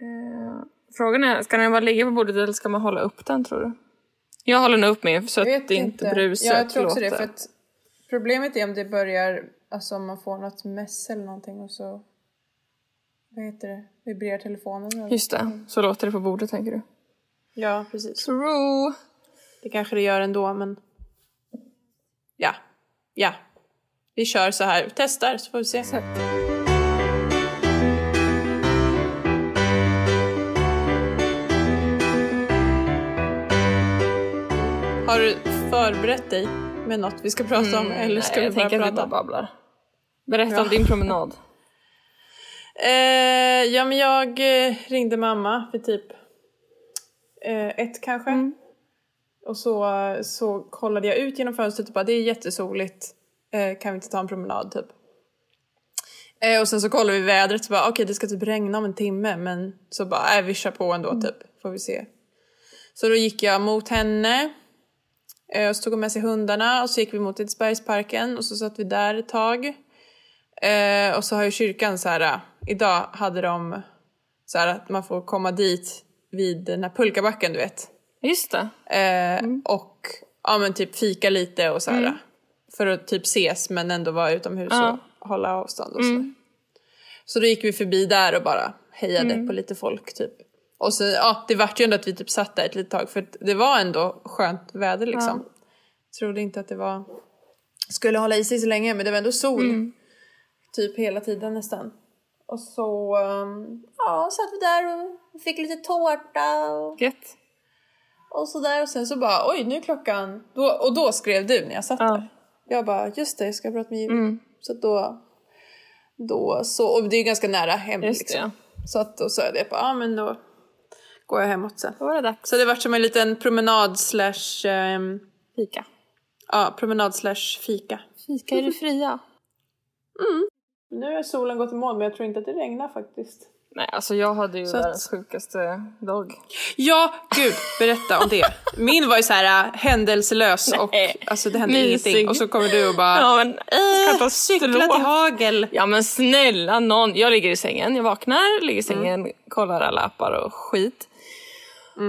Eh, frågan är, ska den bara ligga på bordet eller ska man hålla upp den tror du? Jag håller nog upp min så att Jag vet det inte bruset Ja, jag tror också det. låter. För att problemet är om det börjar, alltså om man får något mess eller någonting och så, vad heter det, vibrerar telefonen. eller- Just det, så låter det på bordet tänker du? Ja, precis. True! Det kanske det gör ändå, men... Ja. Ja. Vi kör så här. Testar så får vi se. Har du förberett dig med något vi ska prata om eller ska Mm, Nej, vi jag bara tänker att vi prata? bara babblar. Berätta Ja. om din promenad. Eh, ja, men jag eh, ringde mamma för typ eh, ett kanske. Mm. Och så, så kollade jag ut genom fönstret och bara det är jättesoligt. Eh, kan vi inte ta en promenad typ? Eh, och sen så kollade vi vädret och bara okej det ska typ regna om en timme men så bara äh, vi kör på ändå typ får vi se. Så då gick jag mot henne och så tog hon med sig hundarna och så gick vi mot Edsbergsparken och så satt vi där ett tag. Eh, och så har ju kyrkan så här, äh, idag hade de så här att man får komma dit vid den här pulkabacken du vet. Just det. Eh, Och ja men typ fika lite och så här. För att typ ses men ändå vara utomhus Ja. och hålla avstånd och så. Så då gick vi förbi där och bara hejade på lite folk typ. Och så, ja det vart ju ändå att vi typ satt där ett litet tag för det var ändå skönt väder liksom. Trodde inte att det var, skulle hålla i sig så länge men det var ändå sol. Typ hela tiden nästan. Och så, um, ja satt vi där och fick lite tårta och Gött. och sådär och sen så bara oj nu är klockan, då, och då skrev du när jag satt Ja. där. Jag bara just det jag ska prata med Jimmy. Mm. Så då, då så, och det är ju ganska nära hem Just det, liksom. Så att då sa jag det, bara, ja men då går jag hemåt sen. Då var det dags. Så det vart som en liten promenad slash, ehm, Fika. ja promenad slash fika. Fika är det fria. Nu har solen gått i moln men jag tror inte att det regnar faktiskt. Nej, alltså jag hade ju Så att- världens sjukaste dag. Ja, gud, berätta om det. Min var ju så här äh, händelselös och Nej. alltså det hände Mysig. ingenting. Och så kommer du och bara, Ja men äh, cykla till hagel. Ja men snälla någon. Jag ligger i sängen, jag vaknar, ligger i sängen, kollar alla appar och skit.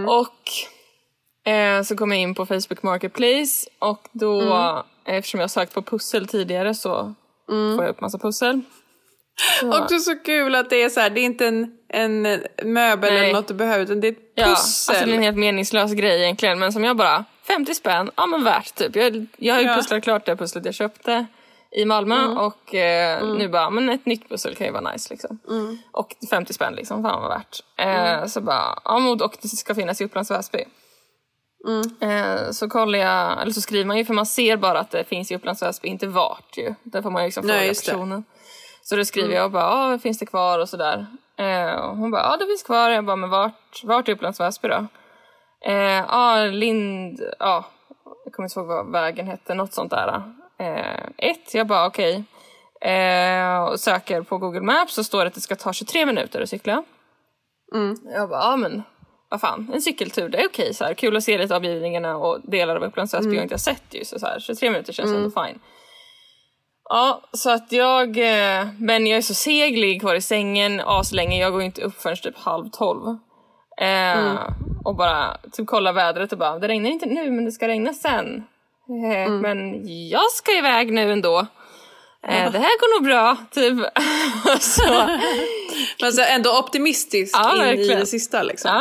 Och eh, så kommer jag in på Facebook Marketplace och då, eftersom jag har sökt på pussel tidigare så får jag upp massa pussel. Så, Också så kul att det är så här, det är inte en, en möbel Nej. eller något du behöver utan det är ett ja, pussel. alltså det är en helt meningslös grej egentligen men som jag bara, 50 spänn, ja men värt typ. Jag, jag har ju Ja. pusslat klart det pusslet jag köpte i Malmö och eh, nu bara, men ett nytt pussel kan ju vara nice liksom. Och 50 spänn liksom, fan vad värt. Eh, Så bara, ja och det ska finnas i Upplands Väsby. Eh, så kollar jag, eller så skriver man ju för man ser bara att det finns i Upplands Väsby, inte vart ju. Där får man ju liksom Nej, fråga det. personen. Så då skriver jag och bara, finns det kvar och sådär. Eh, och hon bara, ja det finns kvar. Jag bara, men vart, vart i Upplands Väsby då? Eh, Ja, Lind, ja, jag kommer inte ihåg vad vägen hette, något sånt där. Eh, ett, jag bara okej. Eh, och söker på Google Maps så står det att det ska ta 23 minuter att cykla. Jag bara, ja men vad fan, en cykeltur, det är okej så här. Kul att se lite av omgivningarna och delar av Upplands Väsby jag inte har sett ju. Så, så här, 23 minuter känns ändå fine. Ja, så att jag, eh, men jag är så seg, ligger kvar i sängen aslänge, jag går inte upp förrän typ halv tolv. Eh, Och bara typ kolla vädret och bara, det regnar inte nu men det ska regna sen. Eh, Men jag ska iväg nu ändå. Eh, det här går nog bra, typ. så, Men så ändå optimistisk Ja, in i verkligen. det sista liksom.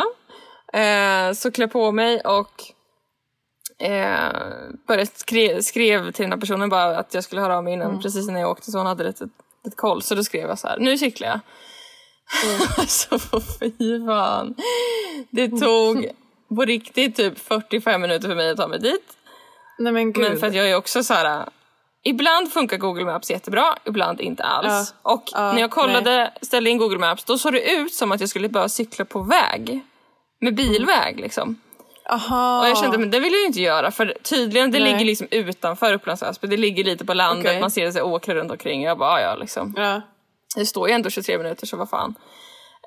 Ja. Eh, så klä på mig och eh, började skrev, skrev till den här personen bara att jag skulle höra av mig innan precis innan jag åkte så hon hade lite, lite koll. Så då skrev jag så här, nu cyklar jag. alltså fy fan. Det tog på riktigt typ 45 minuter för mig att ta mig dit. Nej men gud. Men för att jag är också så här. Ibland funkar Google Maps jättebra, ibland inte alls. Och Ja, när jag kollade, ställde in Google Maps, då såg det ut som att jag skulle bara cykla på väg. Med bilväg liksom. Aha. Och jag kände, men det vill jag ju inte göra för tydligen, det Nej. ligger liksom utanför Upplands Väsby. Det ligger lite på landet, Okej. man ser det åkrar runt omkring. Jag bara, ja liksom. Ja. Det står ju ändå 23 minuter så vad fan.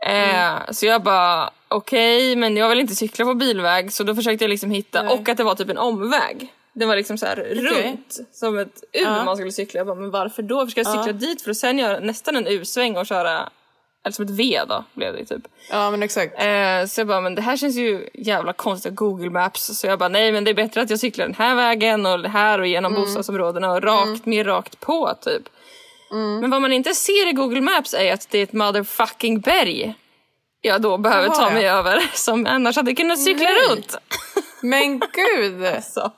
Eh, så jag bara, okej men jag vill inte cykla på bilväg så då försökte jag liksom hitta, Nej. och att det var typ en omväg. Den var liksom så här runt, som ett U Ja. man skulle cykla. Jag bara, men varför då? Varför ska jag cykla dit för att sen göra nästan en U-sväng och köra eller som ett V då blev det typ. Ja men exakt. Eh, så jag bara, men det här känns ju jävla konstigt, Google Maps. Så jag bara, nej men det är bättre att jag cyklar den här vägen och här och genom Mm. bostadsområdena och rakt, mer rakt på typ. Mm. Men vad man inte ser i Google Maps är att det är ett motherfucking berg jag då behöver Jaha, ta ja. mig över som annars hade kunnat cykla Nej. runt. Men gud! Så,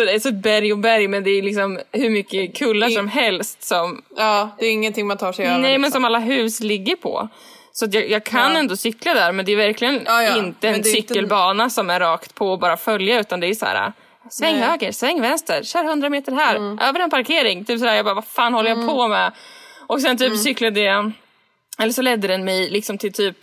så det är så ett berg och berg men det är liksom hur mycket kullar som helst som, Ja, det är ingenting man tar sig över. nej men liksom. som alla hus ligger på. Så jag, jag kan Ja. ändå cykla där men det är verkligen Ja, ja. inte en Men är inte- cykelbana som är rakt på och bara följa utan det är så här. Sväng Nej. Mm. höger, sväng vänster, kör 100 meter här, över en parkering. Typ sådär, jag bara vad fan håller jag på med? Och sen typ Mm. cyklade jag, eller så ledde den mig liksom till typ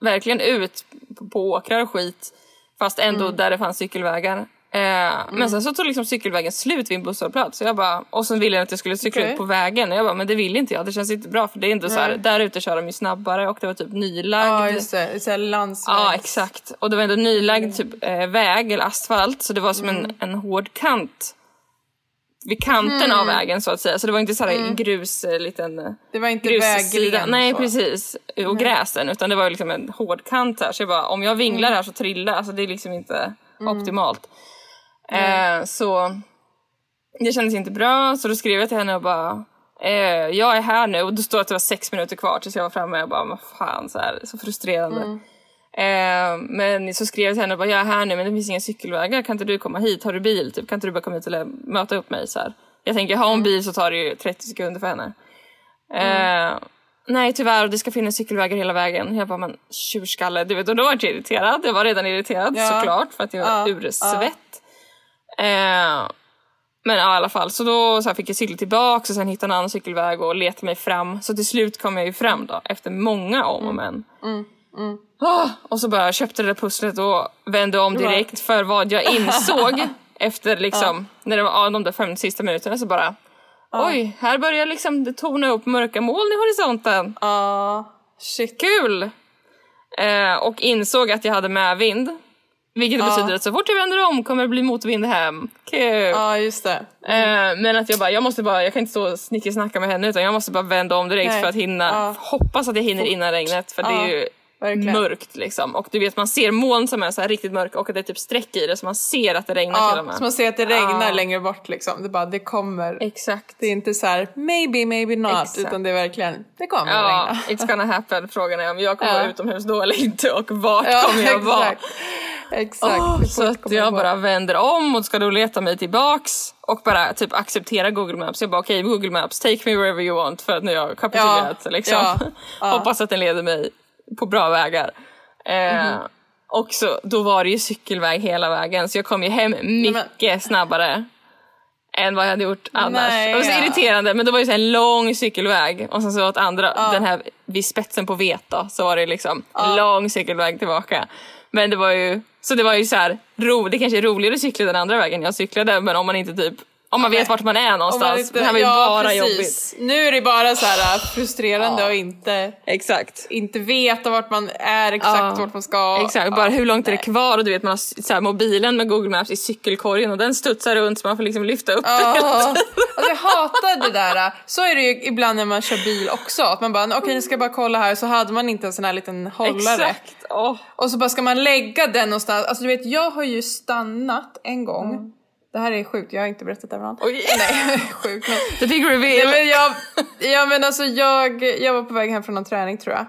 verkligen ut på, på åkrar och skit fast ändå Mm. där det fanns cykelvägar. Eh, Men sen så tog liksom cykelvägen slut vid en busshållplats så jag bara, och sen ville jag att jag skulle cykla Okej. ut på vägen och jag bara, men det vill inte jag, det känns inte bra för det är inte så här, där ute kör de ju snabbare och det var typ nylagd. Ja just det, såhär landsväg. Ja, exakt. Och det var ändå nylagd typ, eh, väg eller asfalt så det var som en, en hård kant vid kanten av vägen så att säga. Så det var inte så här en grus, eh, liten eh, Det var inte vägren Nej och så. precis. Och gräsen utan det var liksom en hård kant här. Så jag bara, om jag vinglar Mm. här så trillar Alltså det är liksom inte optimalt. Eh, så det kändes inte bra så då skrev jag till henne och bara eh, jag är här nu och då står att det var sex minuter kvar tills jag var framme och jag bara, vad fan så här, så frustrerande. Mm. Eh, men så skrev jag till henne och bara, jag är här nu men det finns inga cykelvägar, kan inte du komma hit? Har du bil? Typ, kan inte du bara komma hit och lä- möta upp mig? Så här. Jag tänker, har Mm. hon bil så tar det ju 30 sekunder för henne. Eh, nej tyvärr, det ska finnas cykelvägar hela vägen. Jag bara, men tjurskalle, du vet, och då var jag irriterad. Jag var redan irriterad Ja. såklart för att jag var Ja, ursvett. Eh, men ja, i alla fall, så då så här, fick jag cykla tillbaka och sen hitta en annan cykelväg och leta mig fram. Så till slut kom jag ju fram då, efter många om och men. Ah, och så bara köpte det där pusslet och vände om direkt för vad jag insåg efter liksom, när det var ja, de där fem sista minuterna så bara Oj, här börjar liksom det torna upp mörka moln i horisonten. Ja, shit. Kul! Eh, och insåg att jag hade medvind. Vilket betyder att så fort jag vänder om kommer det bli motvind hem. Kul! Ja, just det. Eh, men att jag bara, jag måste bara, jag kan inte stå och snickesnacka med henne utan jag måste bara vända om direkt Nej. för att hinna, Ja. hoppas att jag hinner innan regnet för det är Ja, ju verkligen. mörkt liksom. Och du vet man ser moln som är så här riktigt mörka och att det är typ streck i det så man ser att det regnar till och Ja, med. så man ser att det regnar Ja. längre bort liksom. Det bara, det kommer. Exakt. Det är inte så här maybe, maybe not, Exakt. utan det är verkligen, det kommer Ja, regna. it's gonna happen. Frågan är om jag kommer Ja. vara utomhus då eller inte och vart Ja, kommer jag vara. Exakt. Hur så att jag bara vänder om och ska då leta mig tillbaks och bara typ acceptera Google Maps. Jag bara okej Google Maps, take me wherever you want för att nu har jag kapitulerat Ja, liksom. ja, ja. Hoppas att den leder mig på bra vägar. Eh, Mhm. Och så, då var det ju cykelväg hela vägen så jag kom ju hem mycket snabbare än vad jag hade gjort annars. Nej, det var så ja. irriterande men det var ju så en lång cykelväg och sen så åt andra, den här vid spetsen på vet då, så var det liksom en lång cykelväg tillbaka. Men det var ju, så det var ju så här, ro, det kanske är roligare att cykla den andra vägen. Jag cyklade men om man inte typ, om man vet vart man är någonstans. inte- det här var ju ja, bara precis. jobbigt. Nu är det bara så här äh, frustrerande Ja. och inte, Exakt. inte veta vart man är, exakt Ja, vart man ska. Exakt, bara hur långt är det kvar och du vet man har så här, mobilen med Google Maps i cykelkorgen och den studsar runt så man får liksom lyfta upp den. Ja, alltså jag hatar det där. Så är det ju ibland när man kör bil också. Att man bara, okej nu ska jag bara kolla här. Så hade man inte en sån här liten hållare. Exakt. Åh. Och så bara ska man lägga den någonstans. Alltså du vet, jag har ju stannat en gång. Det här är sjukt, jag har inte berättat det för någon. Oj. Nej, sjukt. Men, The big Nej, reveal. men jag, ja men alltså jag, jag var på väg hem från en träning tror jag.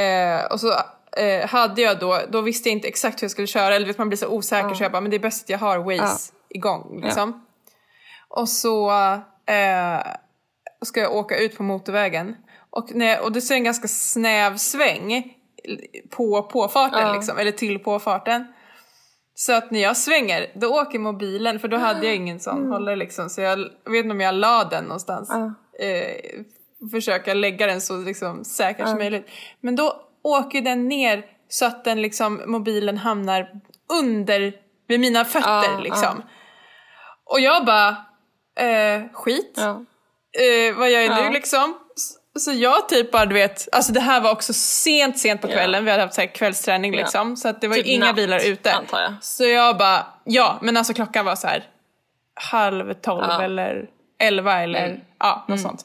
Eh, och så eh, hade jag då, då visste jag inte exakt hur jag skulle köra. Eller vet man blir så osäker så jag bara, men det är bäst att jag har Waze igång liksom. Och så eh, ska jag åka ut på motorvägen. Och, när, och det är en ganska snäv sväng på påfarten Ja. liksom, eller till påfarten. Så att när jag svänger, då åker mobilen, för då hade jag ingen sån hållare liksom. Så jag, vet inte om jag la den någonstans. Ja. Eh, försöka lägga den så liksom säkert som möjligt. Men då åker den ner så att den liksom, mobilen hamnar under, vid mina fötter liksom. Och jag bara, eh, skit. Eh, vad gör jag Ja. nu liksom? Så jag typ bara, du vet, alltså det här var också sent, sent på kvällen. Vi hade haft så här kvällsträning Ja. liksom. Så att det var Typ inga natt, bilar ute. antar jag. Så jag bara, ja, men alltså klockan var så här halv tolv Ja. eller elva eller Mm. ja, något sånt.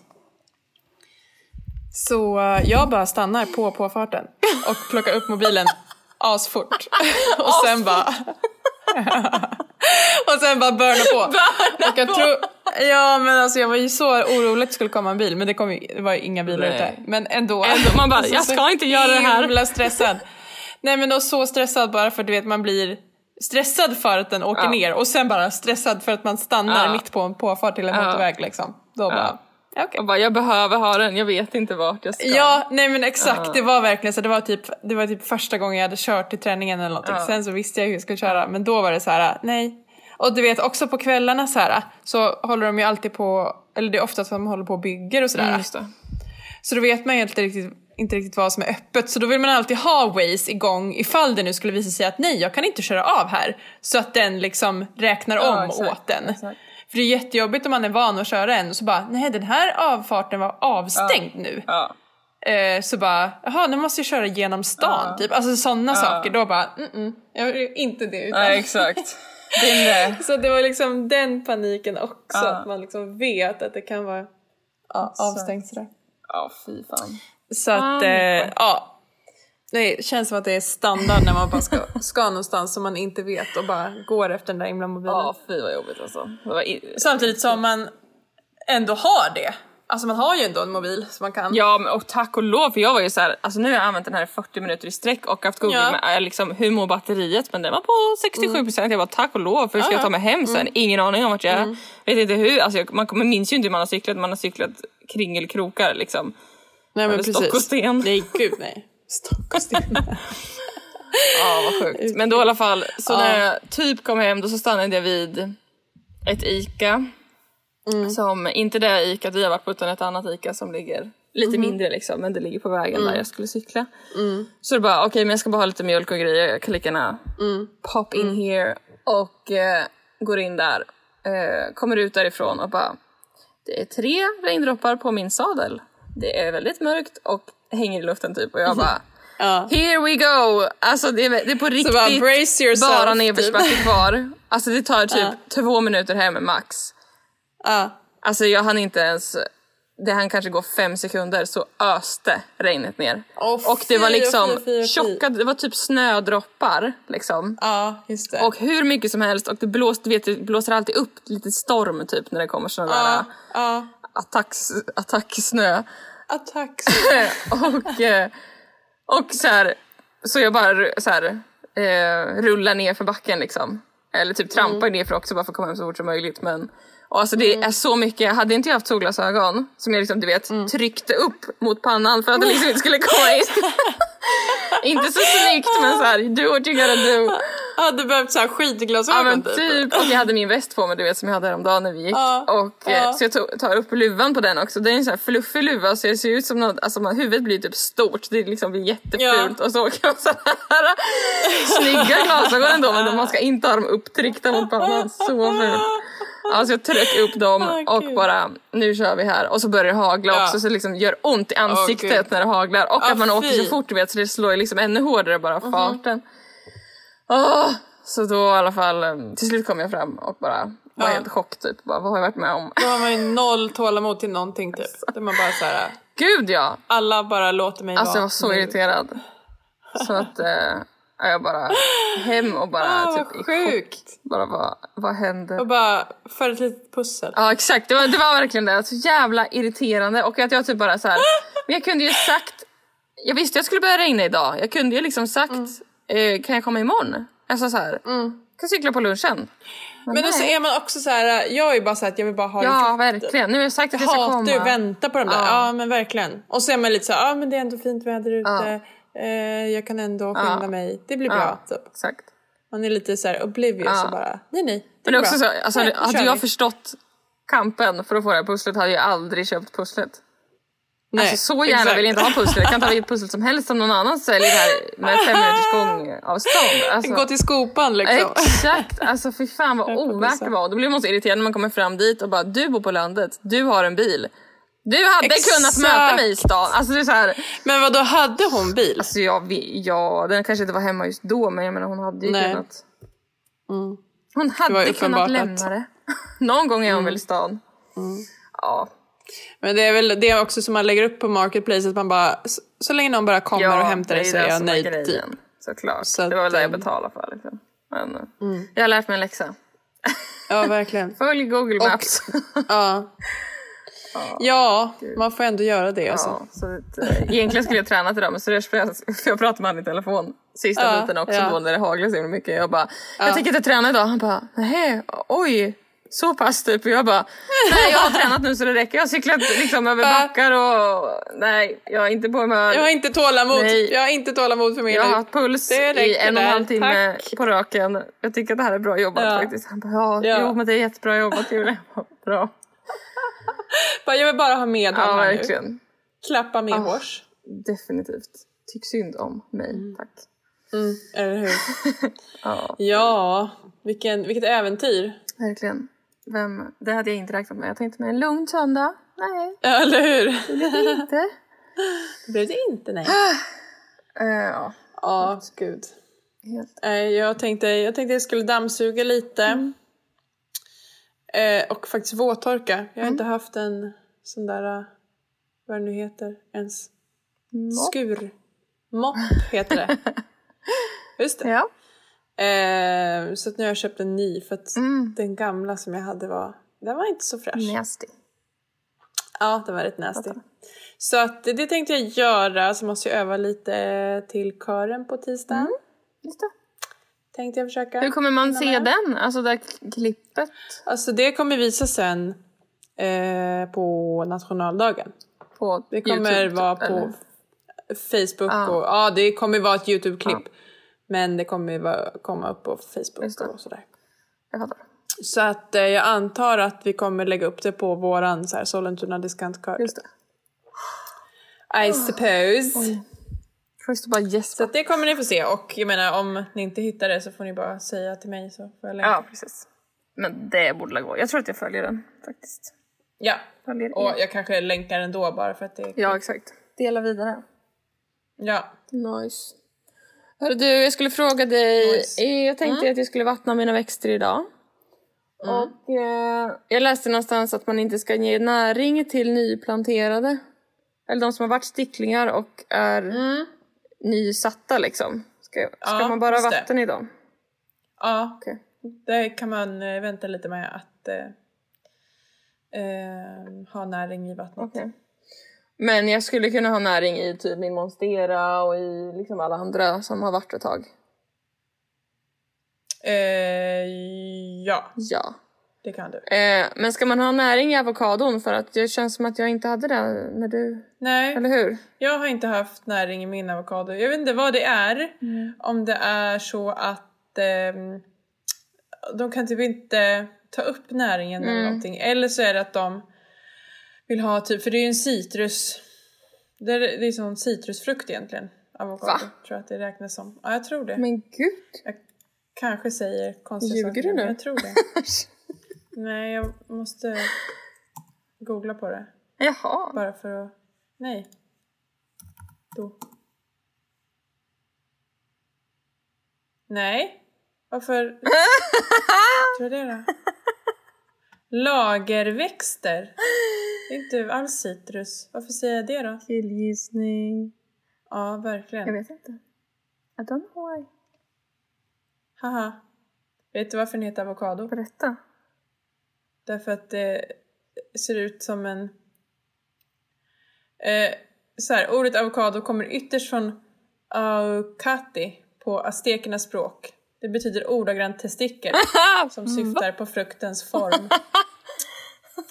Så eh, jag bara stannar på påfarten och plockar upp mobilen asfort. och sen bara... och sen bara burna på. och jag tror, ja men alltså jag var ju så orolig att det skulle komma en bil men det, kom ju, det var ju inga bilar Nej. ute. Men ändå. Ändå, man bara, Så- jag så ska inte göra det här. himla stressad. Nej men och så stressad bara för att du vet man blir stressad för att den åker Ja. ner och sen bara stressad för att man stannar Ja. mitt på en påfart till en Ja. motorväg liksom. Då bara, ja. Och bara, jag behöver ha den, jag vet inte vart jag ska. Ja, nej men exakt. Det var verkligen så. Det var, typ, det var typ första gången jag hade kört till träningen eller någonting. Sen så visste jag hur jag skulle köra. Men då var det så här, nej. Och du vet också på kvällarna så här så håller de ju alltid på, eller det är ofta att de håller på och bygger och sådär. Mm. Så då vet man ju inte riktigt, inte riktigt vad som är öppet. Så då vill man alltid ha Waze igång ifall det nu skulle visa sig att nej, jag kan inte köra av här. Så att den liksom räknar Ja, om exakt, åt den. exakt. För det är jättejobbigt om man är van att köra en och så bara, nej den här avfarten var avstängd nu. Ja. Eh, så bara, jaha nu måste jag köra genom stan Ja. typ. Alltså sådana saker. Då bara, mm, mm, jag vill inte det. Utan. Nej, exakt. Det. Så det var liksom den paniken också. Ja. Att man liksom vet att det kan vara ja, avstängt sådär. Ja, fy fan. Så att, Ah, eh, ja. Det känns som att det är standard när man bara ska, ska någonstans som man inte vet och bara går efter den där himla mobilen. Ja, fy vad jobbigt alltså. Samtidigt som man ändå har det. Alltså man har ju ändå en mobil som man kan... Ja, och tack och lov, för jag var ju så här, alltså nu har jag använt den här i 40 minuter i sträck och haft Google Ja. med eh, liksom, hur mår batteriet, men den var på 67 procent. Jag bara tack och lov, för hur ska Ja, jag ta mig hem sen? Ingen aning om vart jag är. Vet inte hur, alltså jag, man, man minns ju inte hur man har cyklat, man har cyklat kringelkrokar liksom. Nej men Eller precis. stock och sten. Nej gud nej. Stock och sten. Ja, vad sjukt. Men då i alla fall, så Ja. när jag typ kom hem då så stannade jag vid ett ICA. Mm. Som, inte det ICA vi har varit på utan ett annat ICA som ligger lite Mhm. mindre liksom men det ligger på vägen Mm. där jag skulle cykla. Så det bara okej men jag ska bara ha lite mjölk och grejer, jag kan lika gärna Mm. pop in here och eh, går in där. Eh, kommer ut därifrån och bara det är tre regndroppar på min sadel. Det är väldigt mörkt och hänger i luften typ och jag bara Ja. Here we go! Alltså det är, det är på riktigt bara, yourself, bara typ. nedförsbacke kvar. Alltså det tar typ Ja. två minuter hem max. Ja. Alltså jag hann inte ens, det hann kanske gå fem sekunder så öste regnet ner. Åh, och det var liksom fy, fy, fy. tjocka, det var typ snödroppar liksom. ja, just det. Och hur mycket som helst och det blåste, vet, det blåser alltid upp lite storm typ när det kommer såna ja, där ja. attacks, attacksnö. Attack. och, eh, och så här, så jag bara så här, eh, rullar ner för backen liksom. Eller typ trampar Mm. ner för också bara för att komma hem så fort som möjligt. Men, och alltså det är så mycket, hade inte jag haft solglasögon som jag liksom du vet Mm. tryckte upp mot pannan för att det liksom inte skulle komma in. inte så snyggt men så här, do what you gotta do. Jag hade behövt så här Ja skidglasögon men typ. typ, och jag hade min väst på mig du vet som jag hade häromdagen när vi gick. Ja, och, eh, ja. Så jag tog, tar upp luvan på den också. Det är en sån här fluffig luva så det ser ut som något, alltså man, huvudet blir typ stort. Det liksom blir jättefult och så åker jag så här snygga glasögon ändå men man ska inte ha dem upptryckta mot pannan. Så fult. Alltså jag tryck upp dem Åh, och bara nu kör vi här och så börjar det hagla Ja. också så det liksom gör ont i ansiktet gud. när det haglar och Ah, att man åker så fy. Fort du vet så det slår liksom ännu hårdare bara farten. Åh, så då i alla fall eh, till slut kom jag fram och bara var Ja. helt chock typ. Bara, vad har jag varit med om? Då har man ju noll tålamod till någonting typ. Där man bara så här, Gud ja! alla bara låter mig Alltså vara. jag var så nu. irriterad. Så att eh, jag bara hem och bara Ah, typ sjukt. Bara vad, vad hände? Och bara för ett litet pussel. Ja exakt, det var, det var verkligen det. Så jävla irriterande och att jag typ bara så här. Men jag kunde ju sagt, jag visste jag skulle börja regna idag. Jag kunde ju liksom sagt, Mm. eh, kan jag komma imorgon? Alltså så här, kan cykla på lunchen. Men då så nej. är man också så här, jag är ju bara så här att jag vill bara ha Ja det verkligen, nu har jag sagt att Jag jag ska hatar ju att komma. vänta på de där. Ja. Ja. men verkligen. Och så är man lite så här, ja men det är ändå fint väder ute. Eh, jag kan ändå skynda Ja. mig. Det blir bra. Ja, Typ. exakt. Man är lite så här oblivious Ja. och bara, nej nej. Men Det är också bra. så, alltså, Nej, hade jag vi. förstått kampen för att få det här pusslet hade jag aldrig köpt pusslet. Nej, Alltså, så gärna exakt. vill jag inte ha pusslet. Jag kan ta vilket pussel som helst som någon annan säljer här med fem minuters gång avstånd. Alltså, Gå till skopan liksom. Exakt, alltså fy fan vad ovärt det var. Då blir man så irriterad när man kommer fram dit och bara du bor på landet, du har en bil. Du hade Exakt. kunnat möta mig i stan. Alltså det är så här, Men vad då hade hon bil? alltså jag, ja, den kanske inte var hemma just då men jag menar hon hade ju Nej. kunnat. Mm. Hon hade kunnat lämna det. Någon gång är hon väl i stan. Ja, Men det är väl det är också som man lägger upp på Marketplace, att man bara, så, så länge någon bara kommer och hämtar det så är jag nöjd. grejen, Typ. Såklart. Så det var väl det jag ehm, betalade för. Liksom. Men, eh, Jag har lärt mig en läxa. Ja, verkligen. Följ Google Maps. Ja. Ja, man får ändå göra det alltså. Ja, så att, eh, egentligen skulle jag träna idag men så jag, för jag pratade med honom i telefon sista Ja, biten också ja. då när det haglade så himla mycket. Jag bara, jag tänker inte träna idag. Han bara, nej, oj. Så pass typ. Och jag bara, nej jag har tränat nu så det räcker. Jag har cyklat liksom över Ja. backar och nej, jag är inte på humör. Jag har inte tålamod. Nej. Jag har inte tålamod för mer Jag har haft puls Det i en och en halv timme Tack. på raken. Jag tycker att det här är bra jobbat Ja. faktiskt. Han bara, ja, Ja. Jo, men det är jättebra jobbat Julia. Jag bara, Bra. Bara, Jag vill bara ha med Ja, honom nu. verkligen. Klappa med hårs. Definitivt. Tyck synd om mig, tack. Mm, eller hur? Ja, Ja, vilken, vilket äventyr. verkligen. Vem, det hade jag inte räknat med. Jag tänkte mig en lugn söndag. Nej, Ja, eller hur? inte. Det blev det inte, nej. Eh, ja, Ja, gud. helt. Jag tänkte, jag tänkte jag skulle dammsuga lite. Eh, och faktiskt våttorka. Jag har inte haft en sån där, eh, vad det nu heter ens. Skur. Mopp heter det. Just det. Ja. Eh, så nu har jag köpt en ny för att Mm. den gamla som jag hade var, den var inte så fräsch. Nasty. Ja, den var rätt nasty. Så att det tänkte jag göra, så måste jag öva lite till kören på tisdagen. Just det. Tänkte jag försöka. Hur kommer man se med. den? Alltså det här klippet? Alltså det kommer visa sen eh, på nationaldagen. På Det kommer YouTube, vara på eller? Facebook Ja. och ja, det kommer vara ett YouTube-klipp. Men det kommer vara, komma upp på Facebook och sådär. Jag fattar. Så att eh, jag antar att vi kommer lägga upp det på våran så här, Sollentuna discountkart. Just det. I suppose. Först bara Så gäspa. att det kommer ni få se och jag menar om ni inte hittar det så får ni bara säga till mig så får jag länka. Ja, precis. Men det borde gå. Jag tror att jag följer den faktiskt. Ja. Följer Och er. jag kanske länkar ändå bara för att det är Ja, exakt. Dela vidare. Ja. Nice. Hörru du, jag skulle fråga dig. Nice. eh, Jag tänkte att jag skulle vattna mina växter idag. Och eh, jag läste någonstans att man inte ska ge näring till nyplanterade. Eller de som har varit sticklingar och är nysatta liksom. Ska, ska Ja, man bara det. vatten i dem? Ja, Okej. det kan man eh, vänta lite med att eh, eh, ha näring i vattnet. Okej. Men jag skulle kunna ha näring i typ min monstera och i liksom alla andra som har varit ett tag. Eh, ja, Ja. Det kan du. Eh, men ska man ha näring i avokadon för att det känns som att jag inte hade det när du... Nej, Eller hur? jag har inte haft näring i min avokado. Jag vet inte vad det är. Om det är så att ehm, de kan typ inte ta upp näringen eller någonting. Eller så är det att de vill ha typ, för det är ju en citrus. Det är, det är sån citrusfrukt egentligen. Avokado. Va? Tror jag att det räknas som. Ja, jag tror det. Men gud! Jag kanske säger konstiga Ljuger saker, du nu? jag tror det. Nej, jag måste googla på det. Jaha. Bara för att... Nej. Då. Nej. Varför? tror jag det då? Lagerväxter. Det är inte alls citrus. Varför säger jag det då? Killgissning. Ja, Jag verkligen. vet inte. I don't know why. Haha. Vet du varför den heter avokado? Berätta. Därför att det ser ut som en... Eh, så här, ordet avokado kommer ytterst från aukati på aztekernas språk. Det betyder ordagrant testikel som syftar på fruktens form.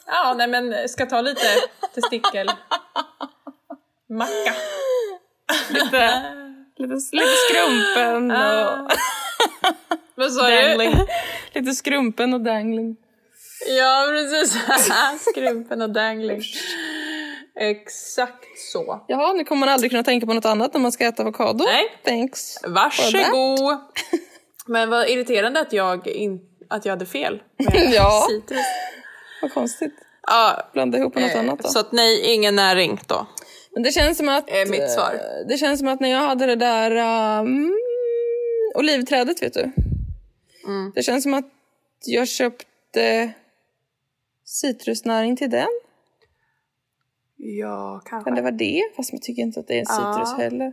Ja, nej men ska ta lite testikel. Macka. Lite, lite, lite skrumpen och Vad sa du? Lite skrumpen och dangling. Ja, precis. Skrumpen och dangling. Exakt så. Jaha, nu kommer man aldrig kunna tänka på något annat när man ska äta avokado. Nej. Thanks. Varsågod! Men vad irriterande att jag, in, att jag hade fel med Ja. citrus. Vad konstigt. Ja, Blanda ihop med något annat då. så att nej, ingen näring då. Men det känns som att... Är mitt svar. eh, Det känns som att när jag hade det där um, olivträdet, vet du. Mm. Det känns som att jag köpte citrusnäring till den. Ja, kanske. Kan det vara det? Fast jag tycker inte att det är en citrus Ja. heller.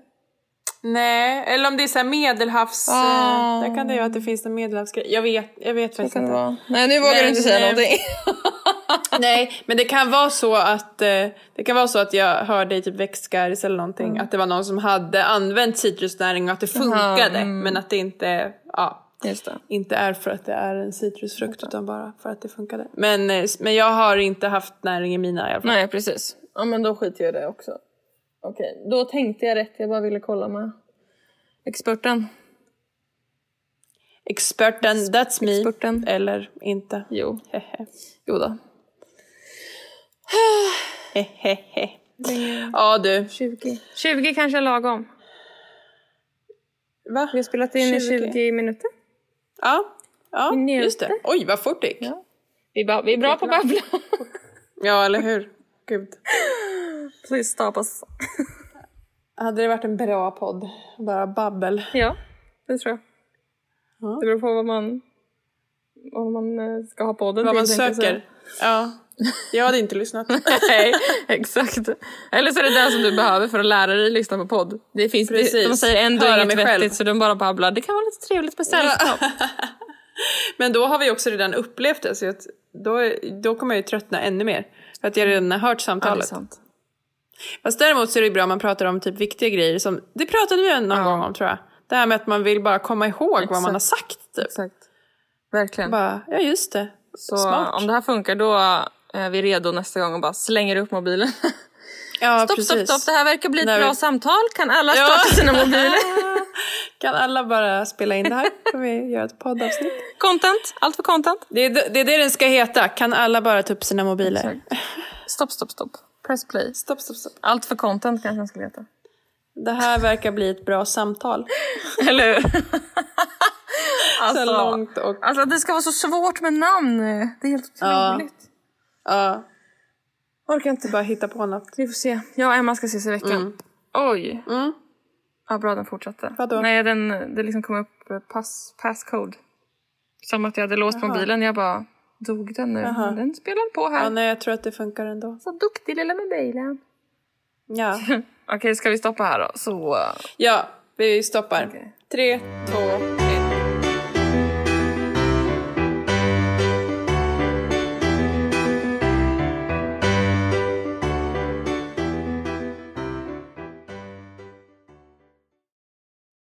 Nej, eller om det är så medelhavs... Ah. Där kan det ju vara att det finns en medelhavsgrej. Jag vet, jag vet faktiskt inte. vara. Nej, nu vågar Men, du inte säga eh, någonting. Nej, men det kan vara så att eh, det kan vara så att jag hörde i typ växtguides eller någonting att det var någon som hade använt citrusnäring och att det funkade mm. men att det inte, ja. Inte är för att det är en citrusfrukt utan bara för att det funkade. Men, eh, men jag har inte haft näring i mina i alla fall. Nej, precis. Ja, men då skiter jag i det också. Okej, då tänkte jag rätt. Jag bara ville kolla med experten. Experten, that's me. Experten. Eller inte. Jo, Hehe. jo då. Hehehe. Ja du. 20. 20 kanske är lagom. Va? Vi har spelat in i 20. 20 minuter. Ja, ja just det. Oj vad fort det gick. Ja. Vi, bra- vi är bra på att babbla. Ja, eller hur? Gud. Please stop us. Hade det varit en bra podd? Bara babbel. Ja, det tror jag. Ja. Det beror på vad man, vad man eh, ska ha podden Vad man söker. Ja. Jag hade inte lyssnat. Nej, exakt. Eller så är det det som du behöver för att lära dig lyssna på podd. Det finns, det, Precis. de säger ändå Höra inget mig själv. vettigt så de bara babblar. Det kan vara lite trevligt med sällskap. Men då har vi också redan upplevt det, så att då, då kommer jag ju tröttna ännu mer. För att jag redan har hört Ja, samtalet. sant. Fast däremot så är det bra om man pratar om typ viktiga grejer som, det pratade vi någon Ja. gång om tror jag. Det här med att man vill bara komma ihåg vad man har sagt typ. Exakt. Verkligen. Bara, ja just det. så smart. om det här funkar då är vi redo nästa gång och bara slänger upp mobilen. Ja, stopp, precis. stopp, stopp. Det här verkar bli ett När bra vi- samtal. Kan alla Ja. starta sina mobiler? Kan alla bara spela in det här? Kan vi göra ett poddavsnitt? content. Allt för content. Det är det, är det den ska heta. Kan alla bara ta upp sina mobiler? Stopp, stopp, stopp. Press play. Stopp, stopp, stopp. Allt för content kanske den skulle heta. Det här verkar bli ett bra samtal. Eller hur? Så alltså, långt och... alltså det ska vara så svårt med namn. Det är helt otroligt. Ja, Orkar inte. bara hitta på något. Vi får se. Jag och Emma ska ses i veckan. Oj. Mm. Ja, bra den fortsatte. Vadå? Nej, den, det liksom kom upp eh, pass, passcode. Som att jag hade låst mobilen. Jag bara, dog den nu? Jaha. Den spelar på här. Ja, nej, jag tror att det funkar ändå. Så duktig lilla mobilen. Ja, Okej, ska vi stoppa här då? Så... eh, ja vi stoppar. Okej. Tre, två,